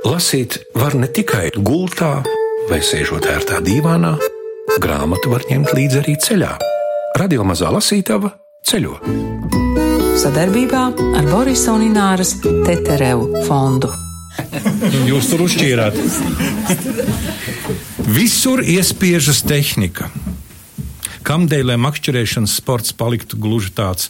Lasīt var ne tikai gultā vai sēžot ērtā dīvānā, grāmatu var ņemt līdzi arī ceļā. Radio mazā lasītava ceļo. Sadarbībā ar Borisa un Ināras Teterevu fondu. Jūs tur uzšķīrāt. Visur iespiežas tehnika. Kamdēļ, lai makšķerēšanas sports paliktu gluži tāds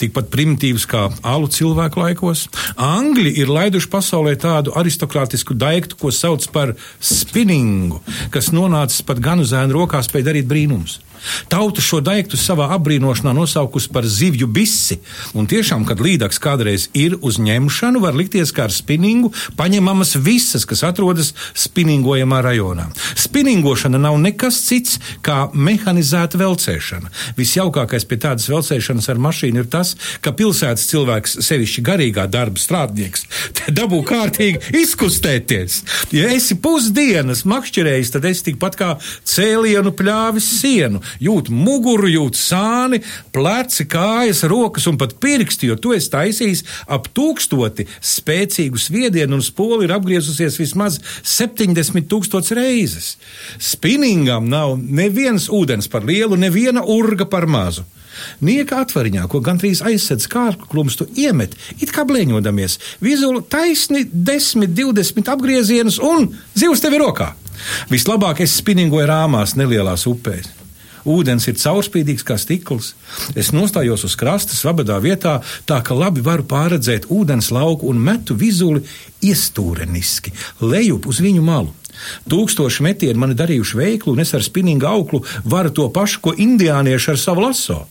tikpat primitīvs kā alu cilvēku laikos. Angļi ir laiduši pasaulē tādu aristokrātisku daiktu, ko sauc par spinningu, kas nonācis pat gan uz ēnu rokās, spēj darīt brīnumus. Tauta šo daiktu savā apbrīnošanā nosaukusi par zivju bisi, un tiešām, kad līdaks kādreiz ir uz ņemšanu, var likties, ka ar spinningu paņemamas visas, kas atrodas spinningojamā rajonā. Spinningošana nav nekas cits kā mehanizēta velcēšana. Visjaukākais pie tādas velcēšanas ar mašīnu ir tas, ka pilsētas cilvēks, sevišķi garīgā darba strādnieks, dabū kārtīgi izkustēties. Ja esi pusdienas makšķerējis, tad esi tikpat kā cēlienu pļāvis sienu jūt muguru, jūt sāni, pleci, kājas, rokas un pat pirksti, jo tu esi taisījis ap tūkstoti spēcīgu sviedienu un spoli ir apgriezusies vismaz 70 tūkstots reizes. Spinningam nav neviens ūdens par lielu, neviena urga par mazu. Nieka atvariņā, ko gandrīz aizsedz kārku klums, tu iemet, it kā blēņodamies, vizulu taisni 10, 20 apgriezienus un zivs tev ir rokā. Vislabāk es spinningoju rāmās, nelielās upēs. Ūdens ir caurspīdīgs kā stikls. Es nostājos uz krasta, svabadā vietā, tā ka labi varu pārredzēt ūdens lauku un metu vizuli iestūreniski, lejup uz viņu malu. Tūkstoši metieni mani darījuši veiklu, un es ar spinningu auklu varu to pašu, ko indiānieši ar savu laso.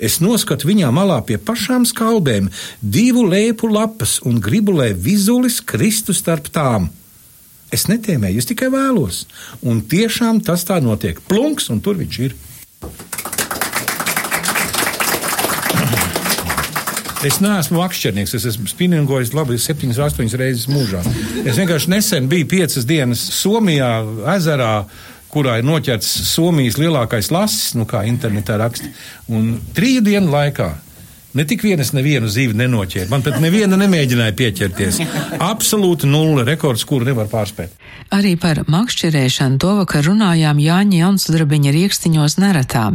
Es noskatu viņā malā pie pašām skalbēm divu lēpu lapas un gribu, lai vizulis kristu starp tām. Es netēmēju, es tikai vēlos. Un tiešām tas tā notiek. Plunks, un tur viņš ir. Es neesmu makšķernieks, es esmu spinningojis labi 7, 8 reizes mūžā. Es vienkārši nesen biju 5 dienas Somijā, ezerā, kurā ir noķerts Somijas lielākais lasis, nu kā internetā raksta. Un trīs dienu laikā Ne tik vienas nevienu zīvi nenoķēra. Man pat neviena nemēģināja pieķerties. Absolūti nulle rekords, kuru nevar pārspēt. Arī par makšķerēšanu to vakar runājām Jāņa Jaunsudrabiņa riekstiņos neretā.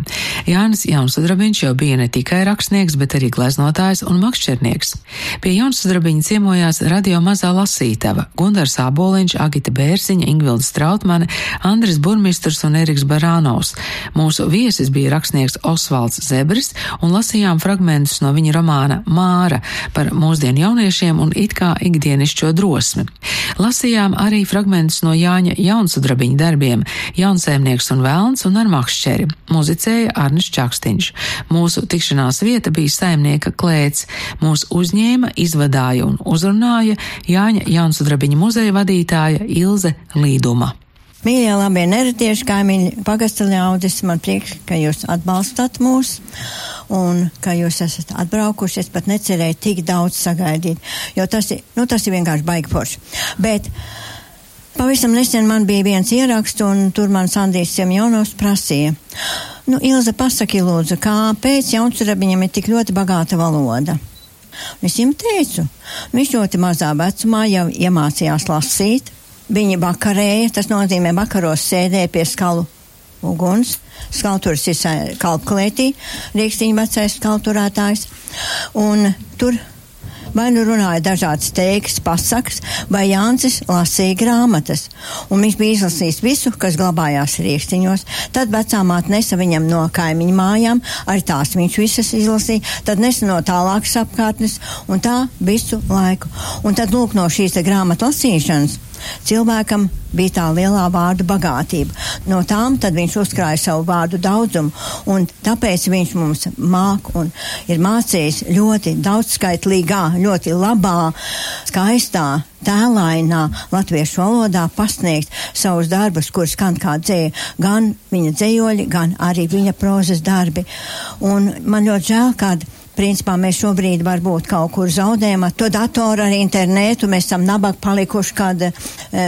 Jānis Jaunsudrabiņš jau bija ne tikai rakstnieks, bet arī gleznotājs un makšķernieks. Pie Jaunsudrabiņa ciemojās radio mazā lasītava - Gundars Āboliņš, Agita Bērziņa, Ingvilda Strautmane, Andris Burmistrs un Eriks Barānovs. Mūsu viesis bija rakstnieks Osvalds Zebris un lasījām fragmentus no viņa romāna Māra par mūsdienu jauniešiem un it kā ikdienišķo drosmi. Lasījām arī fragmentus no Jāņa Jaunsudrabiņa darbiem Jaunsēmnieks un Velns un ar makšķeri. Muzicēja Arnis Čakstiņš. Mūsu tikšanās vieta bija saimnieka klēts. Mūs uzņēma, izvadāja un uzrunāja Jāņa Jaunsudrabiņa muzeja vadītāja Ilze Līduma. Mīļie, labie neretieši kaimiņi, pagasta ļaudis, man prieks, ka jūs atbalstat mūs un ka jūs esat atbraukuši. Es pat necerēju tik daudz sagaidīt, jo tas ir, nu, tas ir vienkārši baigi forši. Bet pavisam nesen man bija viens ieraksts, un tur man Sandijs Semjonovs prasīja. Nu, Ilza, pasaki lūdzu, kāpēc jaunsurabiņam ir tik ļoti bagāta valoda? Un es viņam teicu, viņš ļoti mazā vecumā jau iemācījās lasīt, Viņi bakarēja, tas nozīmē bakaros sēdēja pie skalu uguns. Skaltūrs ir kalpklētī, rīkstiņa vecais skalturētājs. Un tur vai nu runāja dažādas teikas, pasakas, vai Jānis lasīja grāmatas. Un viņš bija izlasījis visu, kas glabājās rīkstiņos. Tad vecā māte nesa viņam no kaimiņu mājām, arī tās viņš visas izlasīja, tad nesa no tālākas apkārtnes, un tā visu laiku. Un tad lūk no šīs grāmatu lasīšanas cilvēkam bija tā lielā vārdu bagātība. No tām tad viņš uzkrāja savu vārdu daudzumu, un tāpēc viņš mums māk un ir mācījis ļoti daudzskaitlīgā, ļoti labā, skaistā, tēlainā latviešu valodā pasniegt savus darbus, kurus skan kā dzēja, gan viņa dzējoļi, gan arī viņa prozas darbi. Un man ļoti žēl, kad Principā mēs šobrīd varbūt kaut kur zaudējam ar to datoru, ar internetu. Mēs esam nabag palikuši, kad e,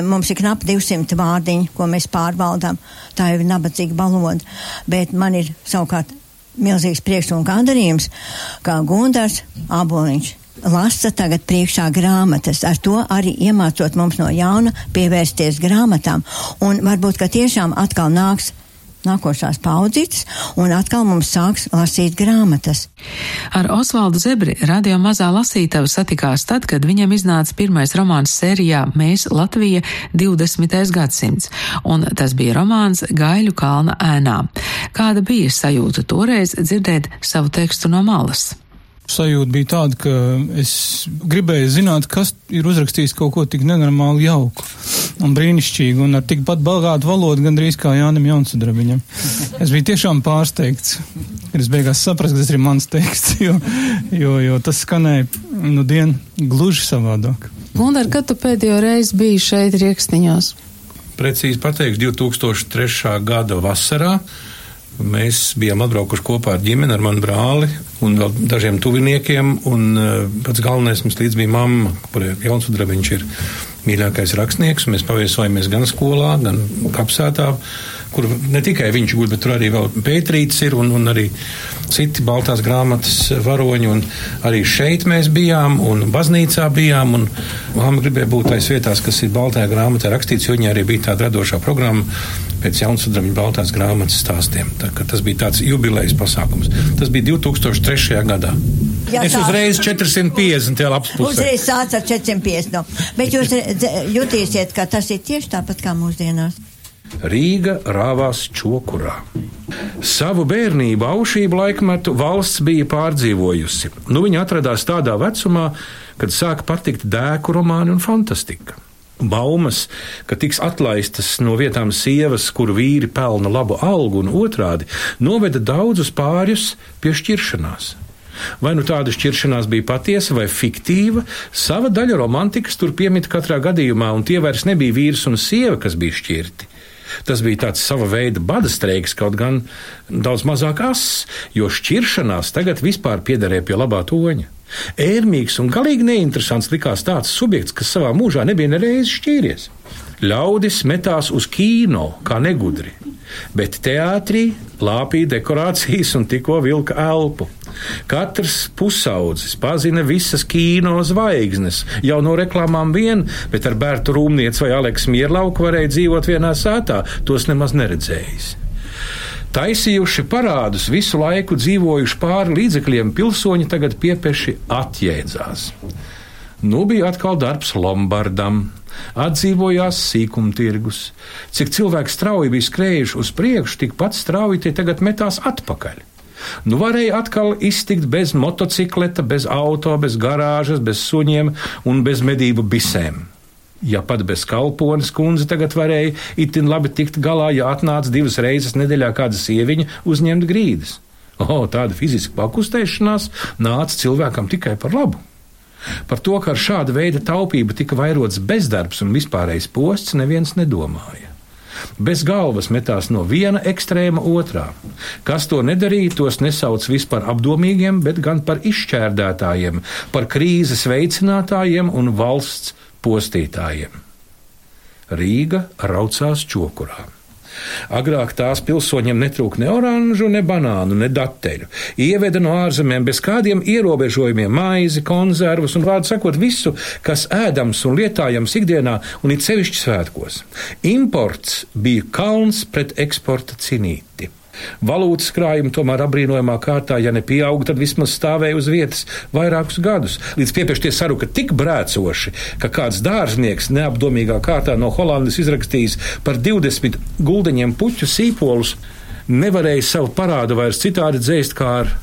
mums ir knap 200 vārdiņi, ko mēs pārvaldām. Tā jau ir nabadzīga valoda. Bet man ir savukārt milzīgs prieks un gandarījums, ka Gundars Aboliņš lasa tagad priekšā grāmatas, ar to arī iemācot mums no jauna pievērsties grāmatām, un varbūt, ka tiešām atkal nāks nākošās paudzītes, un atkal mums sāks lasīt grāmatas. Ar Osvaldu Zebri radio mazā lasītava satikās tad, kad viņam iznāca pirmais romāns sērijā Mēs Latvija 20. gadsimts, un tas bija romāns Gaiļu kalna ēnā. Kāda bija sajūta toreiz dzirdēt savu tekstu no malas? sajūta bija tāda, ka es gribēju zināt, kas ir uzrakstījis kaut ko tik nenormāli jauku un brīnišķīgu un ar tik pat bagātu valodu gandrīz kā Jānim Jaunsudrabiņam. Es biju tiešām pārsteigts, kad es beigās sapratu, ka tas ir mans teksts, jo, jo, jo tas skanēja nu dien gluži savādāk. Gundar, kad tu pēdējo reizi biji šeit Riekstiņos? Precīzi pateikšu, 2003. gada vasarā Mēs bijām atbraukuši kopā ar ģimeni, ar manu brāli un vēl dažiem tuviniekiem. Un uh, pats galvenais mums līdz bija mamma, kurai Jauns Udrabiņš ir mīļākais rakstnieks. Mēs paviesojāmies gan skolā, gan kapsētā, kur ne tikai viņš guļ, bet tur arī vēl Pētrīts ir un, un arī citi Baltās grāmatas varoņi. Un arī šeit mēs bijām un baznīcā bijām. Un mamma gribēja būt tais vietās, kas ir Baltajā grāmatā rakstīts, jo viņai arī bija tāda radošā programma pēc Jaunsudrabiņa Baltās grāmatas stāstiem. Tā, tas bija tāds jubilejas pasākums. Tas bija 2003. gadā. Jā, es uzreiz 450 lapas pusē. Uzreiz sāc ar 450. No. Bet jūs jutīsiet, ka tas ir tieši tāpat kā mūsdienās. Rīga rāvās čokurā. Savu bērnību aušību laikmetu valsts bija pārdzīvojusi. Nu, viņa atradās tādā vecumā, kad sāka patikt dēku romāni un fantastika. Baumas, ka tiks atlaistas no vietām sievas, kur vīri pelna labu algu, un otrādi noveda daudzus pārus pie šķiršanās. Vai nu tāda šķiršanās bija patiesa vai fiktīva, sava daļa romantikas tur piemita katrā gadījumā, un tie vairs nebija vīrs un sieva, kas bija šķirti. Tas bija tāds sava veida bada streiks, kaut gan daudz mazāk ass, jo šķiršanās tagad vispār piederēja pie labā toņa. Ērmīgs un galīgi neinteresants likās tāds subjekts, kas savā mūžā nebija nereiz šķīries. Ļaudis metās uz kino kā negudri, bet teātrī lāpīja dekorācijas un tikko vilka elpu. Katrs pusaudzis pazina visas kino zvaigznes, jau no reklāmām vien, bet ar Bērtu Rūmnieci vai Aleksu Mierlauku varēja dzīvot vienā sētā, tos nemaz neredzējis taisījuši parādus, visu laiku dzīvojuši pāri līdzekļiem, pilsoņi tagad piepeši atjēdzās. Nu bija atkal darbs Lombardam, atdzīvojās sīkumtirgus. Cik cilvēki strauji bija skrējuši uz priekšu, tikpat strauji tie tagad metās atpakaļ. Nu, varēja atkal iztikt bez motocikleta, bez auto, bez garāžas, bez suņiem un bez medību bisēm. Ja pat bez kalpones kundze tagad varēja itin labi tikt galā, ja atnāca divas reizes nedēļā kāda sieviņa uzņemt grīdas. O, tāda fiziska pakustēšanās nāca cilvēkam tikai par labu. Par to, ka ar šāda veida taupību tika vairots bezdarbs un vispārējais posts, neviens nedomāja. Bez galvas metās no viena ekstrēma otrā. Kas to nedarīja, tos nesauc vispār apdomīgiem, bet gan par izšķērdētājiem, par krīzes veicinātājiem un valsts postītājiem. Rīga raucās čokurā. Agrāk tās pilsoņiem netrūka ne oranžu, ne banānu, ne dateļu. Ieveda no ārzemēm bez kādiem ierobežojumiem maizi, konservus un, vārdu sakot, visu, kas ēdams un lietājams ikdienā un it sevišķi svētkos. Imports bija kalns pret eksporta cinīti. Valūtas krājumi tomēr apbrīnojamā kārtā, ja ne pieauga, tad vismaz stāvēja uz vietas vairākus gadus, līdz piepeštie saruka tik brēcoši, ka kāds dārznieks neapdomīgā kārtā no Holandas izrakstījis par 20 guldeņiem puķu sīpolus, nevarēja savu parādu vairs citādi dzēst kā ar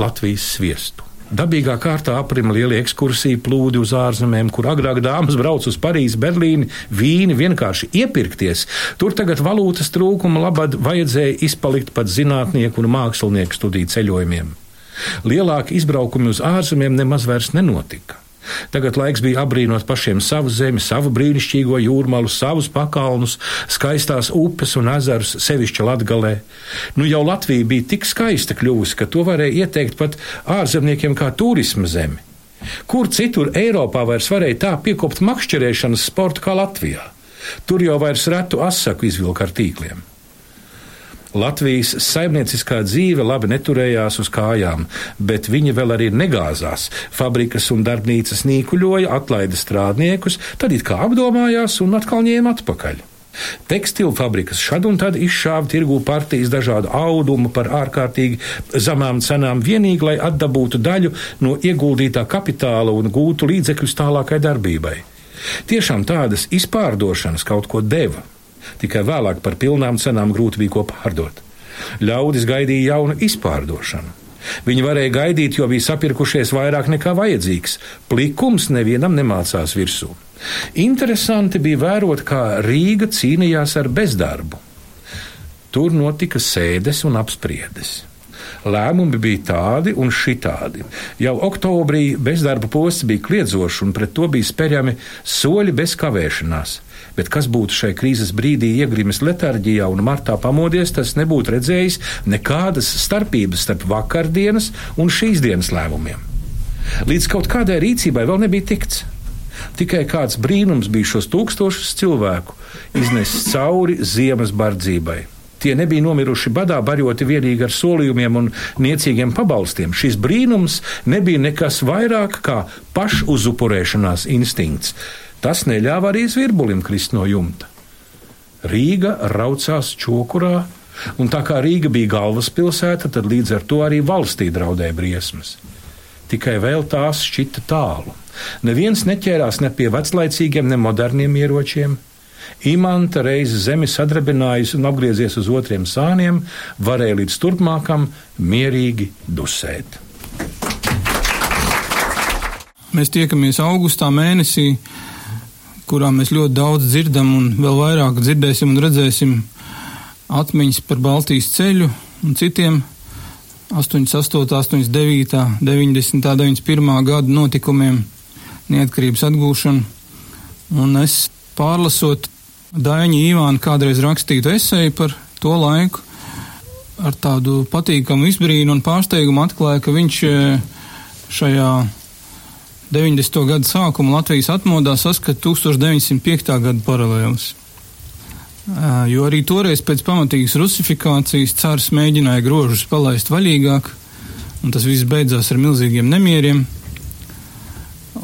Latvijas sviestu. Dabīgā kārtā aprima lielie ekskursiju plūdi uz ārzemēm, kur agrāk dāmas brauc uz Parīzi, Berlīni, Vīni vienkārši iepirkties. Tur tagad valūtas trūkuma labad vajadzēja izpalikt pat zinātnieku un mākslinieku studiju ceļojumiem. Lielāki izbraukumi uz ārzemēm nemaz vairs nenotika. Tagad laiks bija apbrīnot pašiem savu zemi, savu brīnišķīgo jūrmalu, savus pakalnus, skaistās upes un ezerus, sevišķi Latgalē. Nu jau Latvija bija tik skaista kļuvusi, ka to varēja ieteikt pat ārzemniekiem kā turisma zemi. Kur citur Eiropā vairs varēja tā piekopt makšķerēšanas sportu kā Latvijā? Tur jau vairs retu asaku izvilka ar tīkliem. Latvijas saimnieciskā dzīve labi neturējās uz kājām, bet viņa vēl arī negāzās. Fabrikas un darbnīcas nīkuļoja, atlaida strādniekus, tad it kā apdomājās un atkal ņēma atpakaļ. Tekstilu fabrikas šad un tad izšāva tirgū partijas dažādu audumu par ārkārtīgi zemām cenām, vienīgi lai atdabūtu daļu no ieguldītā kapitāla un gūtu līdzekļus tālākai darbībai. Tiešām tādas izpārdošanas kaut ko deva tikai vēlāk par pilnām cenām grūti bija ko pārdot. Ļaudis gaidīja jaunu izpārdošanu. Viņi varēja gaidīt, jo bija sapirkušies vairāk nekā vajadzīgs. Plikums nevienam nemācās virsū. Interesanti bija vērot, kā Rīga cīnījās ar bezdarbu. Tur notika sēdes un apspriedes. Lēmumi bija tādi un šitādi. Jau oktobrī bezdarba posts bija kliedzošs, un pret to bija spērjami soļi bez kavēšanās bet kas būtu šai krīzes brīdī iegrimis letarģijā un martā pamodies, tas nebūtu redzējis nekādas starpības starp vakardienas un šīs dienas lēmumiem. Līdz kaut kādai rīcībai vēl nebija tikts. Tikai kāds brīnums bija šos tūkstošus cilvēku iznesis cauri ziemas bardzībai. Tie nebija nomiruši badā, baroti vienīgi ar solījumiem un niecīgiem pabalstiem. Šis brīnums nebija nekas vairāk kā pašuzupurēšanās instinkts, Tas neļāva arī zvirbulim krist no jumta. Rīga raucās čokurā, un tā kā Rīga bija galvaspilsēta, tad līdz ar to arī valstī draudēja briesmas. Tikai vēl tās šķita tālu. Neviens neķērās ne pie veclaicīgiem, ne moderniem ieročiem. Imanta reizi zemi sadarbinājusi un apgriezies uz otriem sāniem, varēja līdz turpmākam mierīgi dusēt. Mēs tiekamies augustā mēnesī kurā mēs ļoti daudz dzirdam un vēl vairāk dzirdēsim un redzēsim atmiņas par Baltijas ceļu un citiem 88, 89, 90, 91 gada notikumiem, neatkarības atgūšanu. Un es pārlasot Daņa Īvāna kādreiz rakstītu esēju par to laiku, ar tādu patīkamu izbrīnu un pārsteigumu atklāja, ka viņš eh, šajā 90. gadu sākumu Latvijas atmodā saskata 1905. gada paralēlus. Jo arī toreiz pēc pamatīgas rusifikācijas cārs mēģināja grožus palaist vaļīgāk, un tas viss beidzās ar milzīgiem nemieriem.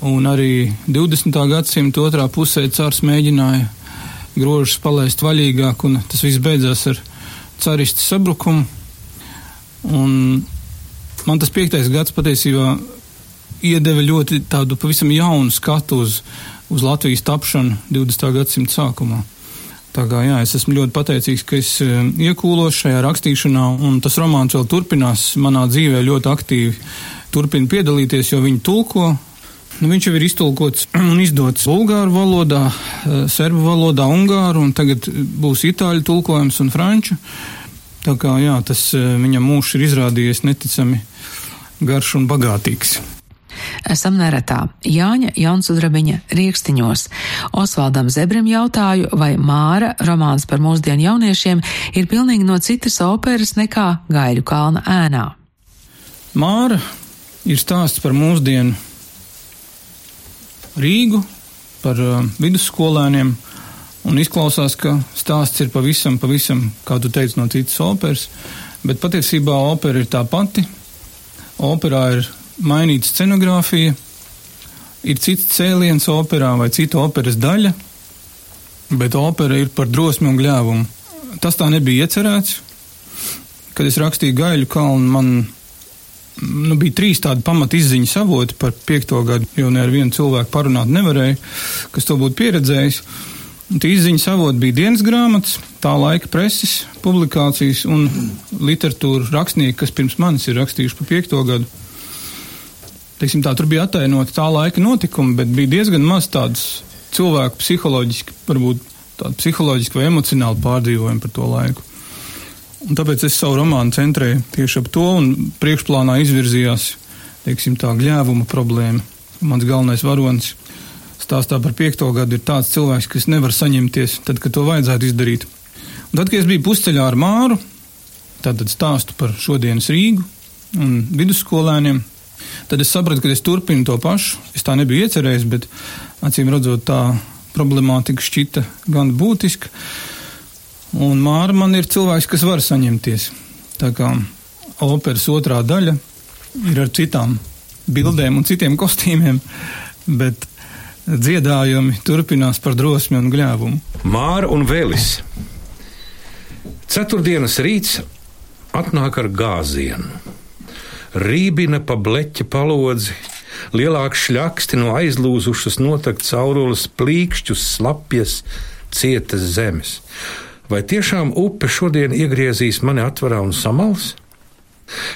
Un arī 20. gadsimta otrā pusē cārs mēģināja grožus palaist vaļīgāk, un tas viss beidzās ar caristu sabrukumu. Un man tas piektais gads patiesībā iedeva ļoti tādu pavisam jaunu skatu uz, uz Latvijas tapšanu 20. gadsimta sākumā. Tā kā jā, es esmu ļoti pateicīgs, ka es e, iekūlos šajā rakstīšanā, un tas romāns vēl turpinās manā dzīvē ļoti aktīvi. Turpina piedalīties, jo viņi tulko. Nu, viņš jau ir iztulkots un izdots bulgāru valodā, e, serbu valodā, ungāru, un tagad būs itāļu tulkojums un franču. Tā kā jā, tas e, viņam mūžs ir izrādījies neticami garš un bagātīgs esam neretā Jāņa Jaunsudrabiņa riekstiņos. Osvaldam Zebrim jautāju, vai Māra romāns par mūsdienu jauniešiem ir pilnīgi no citas operas nekā Gaiļu kalna ēnā. Māra ir stāsts par mūsdienu Rīgu, par uh, vidusskolēniem, un izklausās, ka stāsts ir pavisam, pavisam, kā tu teici, no citas operas, bet patiesībā opera ir tā pati. Operā ir mainīta scenogrāfija, ir cits cēliens operā vai cita operas daļa, bet opera ir par drosmi un gļēvumu. Tas tā nebija iecerēts. Kad es rakstīju Gaļu kalnu, man nu, bija trīs tādi pamat izziņas avoti par piekto gadu, jo ne ar vienu cilvēku parunāt nevarēju, kas to būtu pieredzējis. Tie izziņas avoti bija dienas grāmatas, tā laika preses, publikācijas un literatūra rakstnieki, kas pirms manis ir rakstījuši par piekto gadu teiksim, tā, tur bija atainoti tā laika notikumi, bet bija diezgan maz tādas cilvēku psiholoģiski, varbūt tādu psiholoģisku vai emocionālu pārdzīvojumu par to laiku. Un tāpēc es savu romānu centrēju tieši ap to, un priekšplānā izvirzījās, teiksim, tā gļēvuma problēma. Mans galvenais varonis stāstā par piekto gadu ir tāds cilvēks, kas nevar saņemties tad, kad to vajadzētu izdarīt. Un tad, kad es biju pusceļā ar Māru, tad stāstu par šodienas Rīgu un vidusskolēniem, Tad es sapratu, ka es turpinu to pašu. Es tā nebiju iecerējis, bet acīm redzot, tā problemātika šķita gan būtiska. Un Māra man ir cilvēks, kas var saņemties. Tā kā operas otrā daļa ir ar citām bildēm un citiem kostīmiem, bet dziedājumi turpinās par drosmi un gļēvumu. Māra un Vēlis. Ceturtdienas rīts atnāk ar gāzienu. Rībina pa bleķa palodzi, lielāks šļaksti no aizlūzušas notakt caurules, plīkšķus, slapjas, cietas zemes. Vai tiešām upe šodien iegriezīs mani atvarā un samals?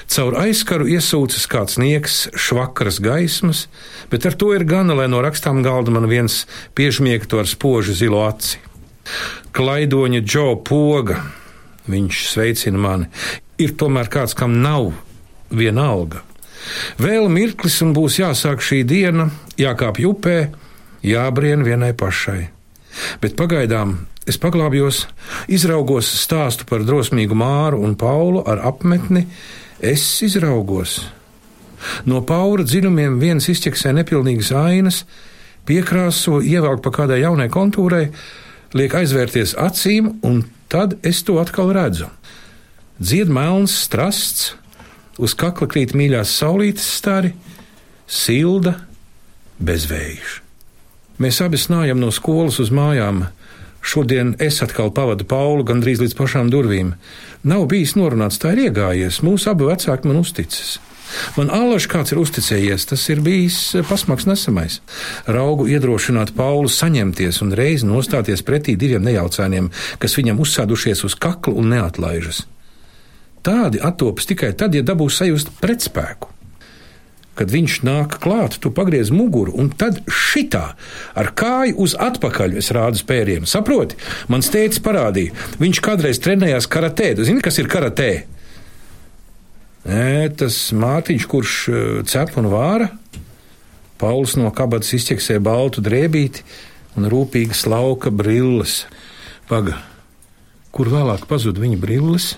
Caur aizkaru iesūcas kāds nieks, švakaras gaismas, bet ar to ir gana, lai no rakstām galda man viens piešmiegtu ar spožu zilo aci. Klaidoņa Džo poga, viņš sveicina mani, ir tomēr kāds, kam nav viena alga. Vēl mirklis un būs jāsāk šī diena, jākāpj upē, jābrien vienai pašai. Bet pagaidām es paglābjos, izraugos stāstu par drosmīgu Māru un Paulu ar apmetni, Es izraugos. No paura dziļumiem viens izķeksē nepilnīgas ainas, piekrāso, ievelk pa kādai jaunai kontūrai, liek aizvērties acīm, un tad es to atkal redzu. Dzied melns strasts, uz kakla krīt mīļās saulītes stari, silda, bezvējš. Mēs abi snājam no skolas uz mājām. Šodien es atkal pavadu Paulu gandrīz līdz pašām durvīm. Nav bijis norunāts, tā ir iegājies. Mūsu abi vecāki man uzticas. Man allaž kāds ir uzticējies, tas ir bijis pasmaks nesamais. Raugu iedrošināt Paulu saņemties un reiz nostāties pretī diviem nejaucēniem, kas viņam uzsādušies uz kakla un neatlaižas. Tādi attopas tikai tad, ja dabūs sajust pretspēku. Kad viņš nāk klāt, tu pagriez muguru, un tad šitā ar kāju uz atpakaļ es rādu spēriem. Saproti? Mans tēvs parādīja, viņš kādreiz trenējās karatē. Tu zini, kas ir karatē? Nē, tas mātiņš, kurš eh, cep un vāra. Pauls no kabatas izķeksē baltu drēbīti un rūpīgi slauka brilles. Paga, kur vēlāk pazuda viņa brilles?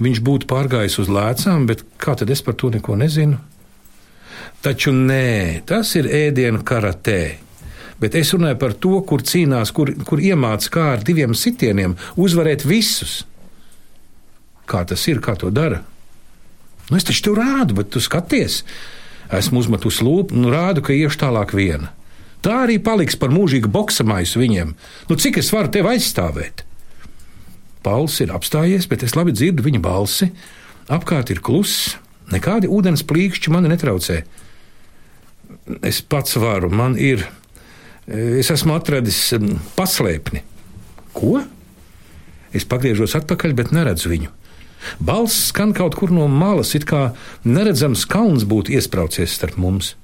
Viņš būtu pārgājis uz lēcām, bet kā tad es par to neko nezinu? Taču nē, tas ir ēdienu karatē. Bet es runāju par to, kur cīnās, kur, kur iemācās kā ar diviem sitieniem uzvarēt visus. Kā tas ir, kā to dara? Nu, es taču tev rādu, bet tu skaties. Esmu uzmetus lūpu un rādu, ka iešu tālāk viena. Tā arī paliks par mūžīgu boksamaisu viņiem. Nu, cik es varu tevi aizstāvēt? Pauls ir apstājies, bet es labi dzirdu viņa balsi. Apkārt ir kluss, nekādi ūdens plīkšķi mani netraucē es pats varu, man ir, es esmu atradis paslēpni. Ko? Es pagriežos atpakaļ, bet neredzu viņu. Balss skan kaut kur no malas, it kā neredzams kalns būtu iesprācies starp mums.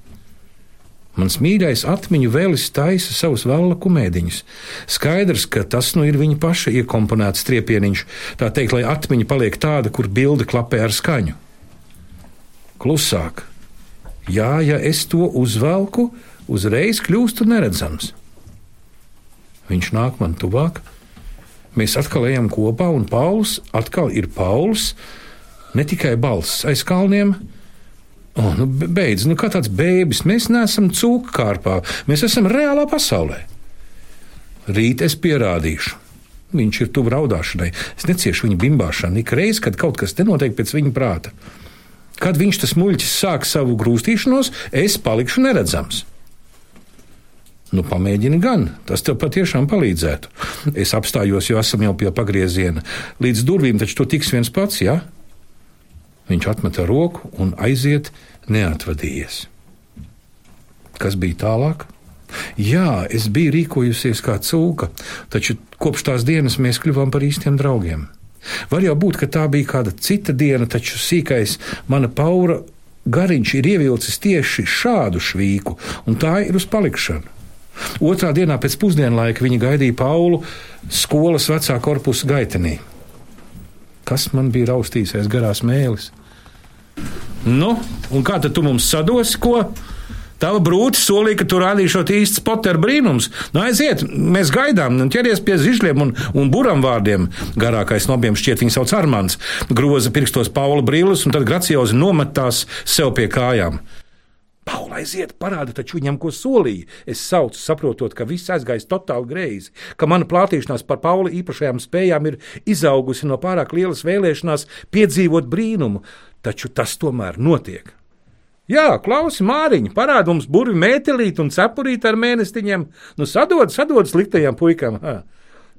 Mans mīļais atmiņu vēlis taisa savus vēla kumēdiņus. Skaidrs, ka tas nu ir viņa paša iekomponēts striepieniņš, tā teikt, lai atmiņa paliek tāda, kur bilde klapē ar skaņu. Klusāk, Jā, ja es to uzvelku, uzreiz kļūstu neredzams. Viņš nāk man tuvāk, mēs atkal ejam kopā, un Pauls atkal ir Pauls, ne tikai balss aiz kalniem. Oh, nu, beidz, nu kā tāds bēbis, mēs neesam cūku kārpā, mēs esam reālā pasaulē. Rīt es pierādīšu. Viņš ir tuvu raudāšanai. Es neciešu viņa bimbāšanu ik reizi, kad kaut kas nenotiek pēc viņa prāta. Kad viņš tas muļķis sāk savu grūstīšanos, es palikšu neredzams. Nu, pamēģini gan, tas tev patiešām palīdzētu. Es apstājos, jo esam jau pie pagrieziena. Līdz durvīm taču tu tiks viens pats, jā? Ja? Viņš atmeta roku un aiziet, neatvadījies. Kas bija tālāk? Jā, es biju rīkojusies kā cūka, taču kopš tās dienas mēs kļuvām par īstiem draugiem. Var jau būt, ka tā bija kāda cita diena, taču sīkais mana paura gariņš ir ievilcis tieši šādu švīku, un tā ir uz palikšanu. Otrā dienā pēc pusdienlaika viņa gaidīja Paulu skolas vecā korpusa gaitenī. Kas man bija raustījis aiz garās mēlis? Nu, un kā tad tu mums sadosi, ko? Tava brūce solīja, ka tu rādīšot īsts poteru brīnums. Nu, aiziet, mēs gaidām, un ķeries pie zišļiem un, un buram vārdiem. Garākais no abiem šķiet viņu sauc Armāns. Groza pirkstos Paula brīlis un tad graciozi nometās sev pie kājām. Paula aiziet, parāda taču viņam, ko solīja. Es saucu, saprotot, ka viss aizgājis totāli greizi, ka mana plātīšanās par Paula īpašajām spējām ir izaugusi no pārāk lielas vēlēšanās piedzīvot brīnumu, taču tas tomēr notiek. Jā, klausi, Māriņa, parāda mums burvi mētelīt un cepurīt ar mēnestiņiem. Nu, sadod, sadod sliktajām puikām. Ha.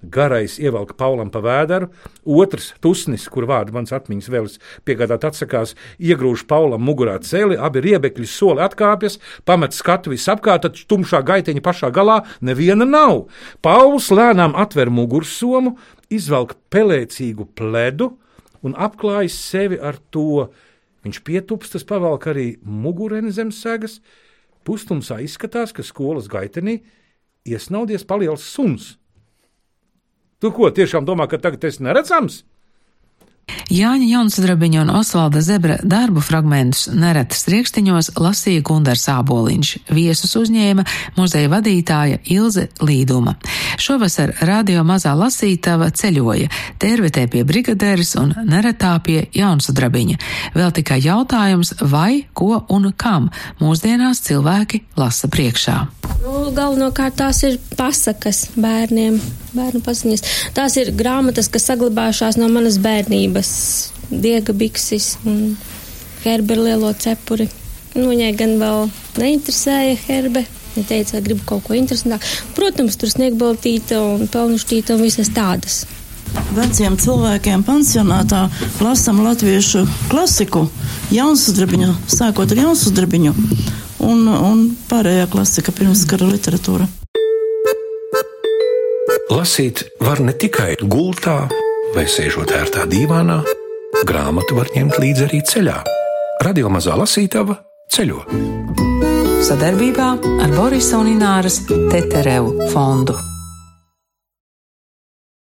Garais ievelk Paulam pa vēderu, otrs tusnis, kur vārdu mans atmiņas vēl piegādāt atsakās, iegrūž Paulam mugurā celi, abi riebekļi soli atkāpjas, pamet skatu visapkārt, tad tumšā gaiteņa pašā galā neviena nav. Pauls lēnām atver mugursomu, izvelk pelēcīgu pledu un apklājas sevi ar to. Viņš pietupstas, pavelk arī mugureni zem segas, pustumsā izskatās, ka skolas gaitenī iesnaudies paliels suns. Tu ko tiešām domā, ka tagad esi neredzams? Jāņa Jaunsudrabiņa un Osvalda Zebra darbu fragmentus neretas riekstiņos lasīja Gundars Āboliņš, viesus uzņēma muzeja vadītāja Ilze Līduma. Šovasar radio mazā lasītava ceļoja, tervetē pie brigadēras un neretā pie Jaunsudrabiņa. Vēl tikai jautājums, vai, ko un kam mūsdienās cilvēki lasa priekšā. Nu, galvenokārt tās ir pasakas bērniem, bērnu paziņas. Tās ir grāmatas, kas saglabājušās no manas bērnības. Diega biksis un herbe lielo cepuri. Nu, viņai gan vēl neinteresēja herbe. Viņa teica, ka gribu kaut ko interesantāku. Protams, tur sniegbaltīta un pelnušķīta un visas tādas. Veciem cilvēkiem pansionātā lasām latviešu klasiku, jaunsudrabiņu, sākot ar jaunsudrabiņu un, un pārējā klasika pirmskara literatūra. Lasīt var ne tikai gultā vai sēžot ērtā dīvānā, grāmatu var ņemt līdzi arī ceļā. Radio mazā lasītava ceļo. Sadarbībā ar Borisa un Ināras Teterevu fondu.